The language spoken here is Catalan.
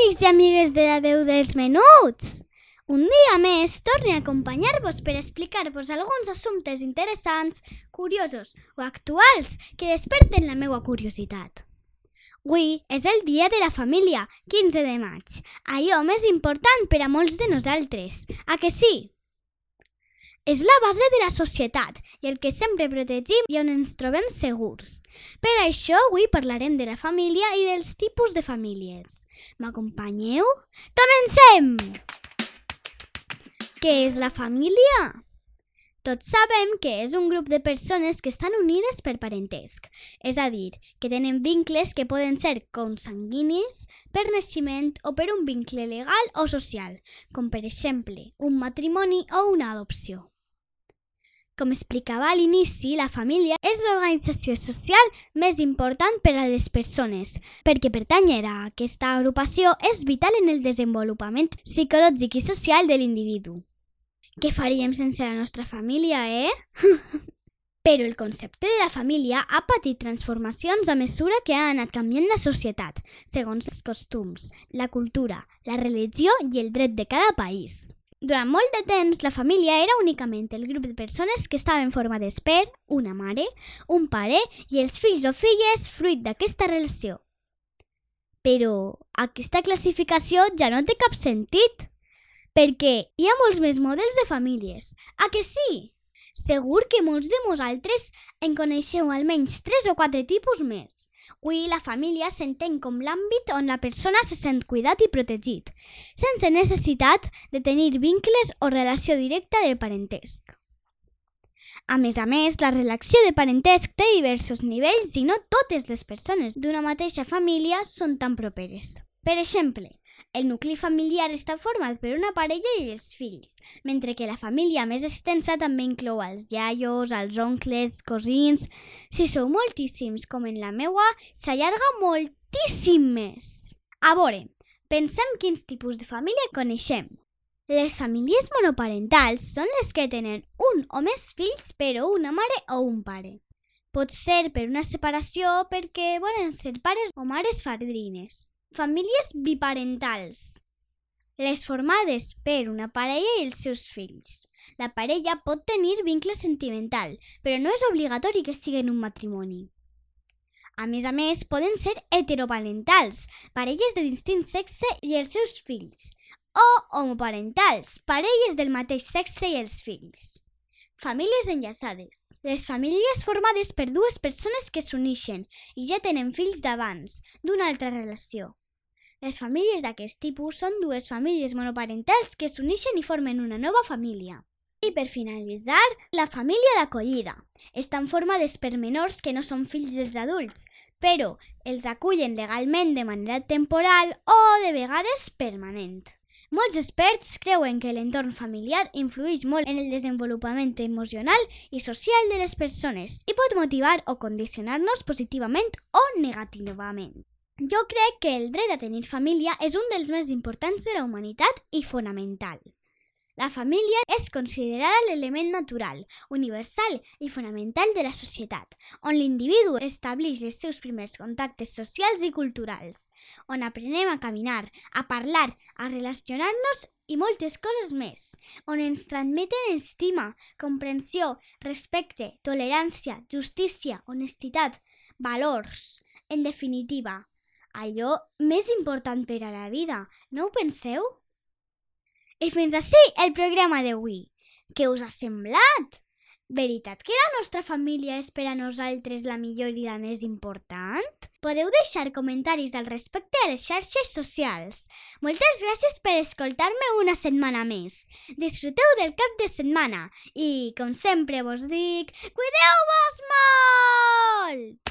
Amics i amigues de la veu dels menuts! Un dia més torne a acompanyar-vos per explicar-vos alguns assumptes interessants, curiosos o actuals que desperten la meva curiositat. Avui és el dia de la família, 15 de maig, allò més important per a molts de nosaltres. A que sí? És la base de la societat i el que sempre protegim i on ens trobem segurs. Per això avui parlarem de la família i dels tipus de famílies. M'acompanyeu? Comencem! Què és la família? Tots sabem que és un grup de persones que estan unides per parentesc, és a dir, que tenen vincles que poden ser consanguinis, per naixement o per un vincle legal o social, com per exemple un matrimoni o una adopció. Com explicava a l'inici, la família és l'organització social més important per a les persones, perquè pertanyer a aquesta agrupació és vital en el desenvolupament psicològic i social de l'individu. Què faríem sense la nostra família, eh? Però el concepte de la família ha patit transformacions a mesura que ha anat canviant la societat, segons els costums, la cultura, la religió i el dret de cada país. Durant molt de temps, la família era únicament el grup de persones que estaven formades per una mare, un pare i els fills o filles fruit d'aquesta relació. Però aquesta classificació ja no té cap sentit, perquè hi ha molts més models de famílies. A que sí? Segur que molts de vosaltres en coneixeu almenys tres o quatre tipus més. Avui la família s'entén com l'àmbit on la persona se sent cuidat i protegit, sense necessitat de tenir vincles o relació directa de parentesc. A més a més, la relació de parentesc té diversos nivells i no totes les persones d'una mateixa família són tan properes. Per exemple, el nucli familiar està format per una parella i els fills, mentre que la família més extensa també inclou els iaios, els oncles, cosins... Si sou moltíssims, com en la meua, s'allarga moltíssim més. A veure, pensem quins tipus de família coneixem. Les famílies monoparentals són les que tenen un o més fills però una mare o un pare. Pot ser per una separació perquè volen ser pares o mares fadrines. Famílies biparentals. Les formades per una parella i els seus fills. La parella pot tenir vincle sentimental, però no és obligatori que siguin un matrimoni. A més a més, poden ser heteroparentals, parelles de distint sexe i els seus fills, o homoparentals, parelles del mateix sexe i els fills. Famílies enllaçades. Les famílies formades per dues persones que s'uneixen i ja tenen fills d'abans, d'una altra relació. Les famílies d'aquest tipus són dues famílies monoparentals que s'uneixen i formen una nova família. I per finalitzar, la família d'acollida. Estan formades per menors que no són fills dels adults, però els acullen legalment de manera temporal o de vegades permanent. Molts experts creuen que l'entorn familiar influeix molt en el desenvolupament emocional i social de les persones i pot motivar o condicionar-nos positivament o negativament. Jo crec que el dret a tenir família és un dels més importants de la humanitat i fonamental. La família és considerada l'element natural, universal i fonamental de la societat, on l'individu estableix els seus primers contactes socials i culturals, on aprenem a caminar, a parlar, a relacionar-nos i moltes coses més, on ens transmeten estima, comprensió, respecte, tolerància, justícia, honestitat, valors, en definitiva, allò més important per a la vida, no ho penseu? I fins així el programa d'avui. Què us ha semblat? Veritat que la nostra família és per a nosaltres la millor i la més important? Podeu deixar comentaris al respecte a les xarxes socials. Moltes gràcies per escoltar-me una setmana més. Disfruteu del cap de setmana i, com sempre vos dic, cuideu-vos molt!